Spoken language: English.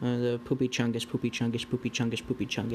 Uh, the poopy chungus, poopy chungus, poopy chungus, poopy chungus.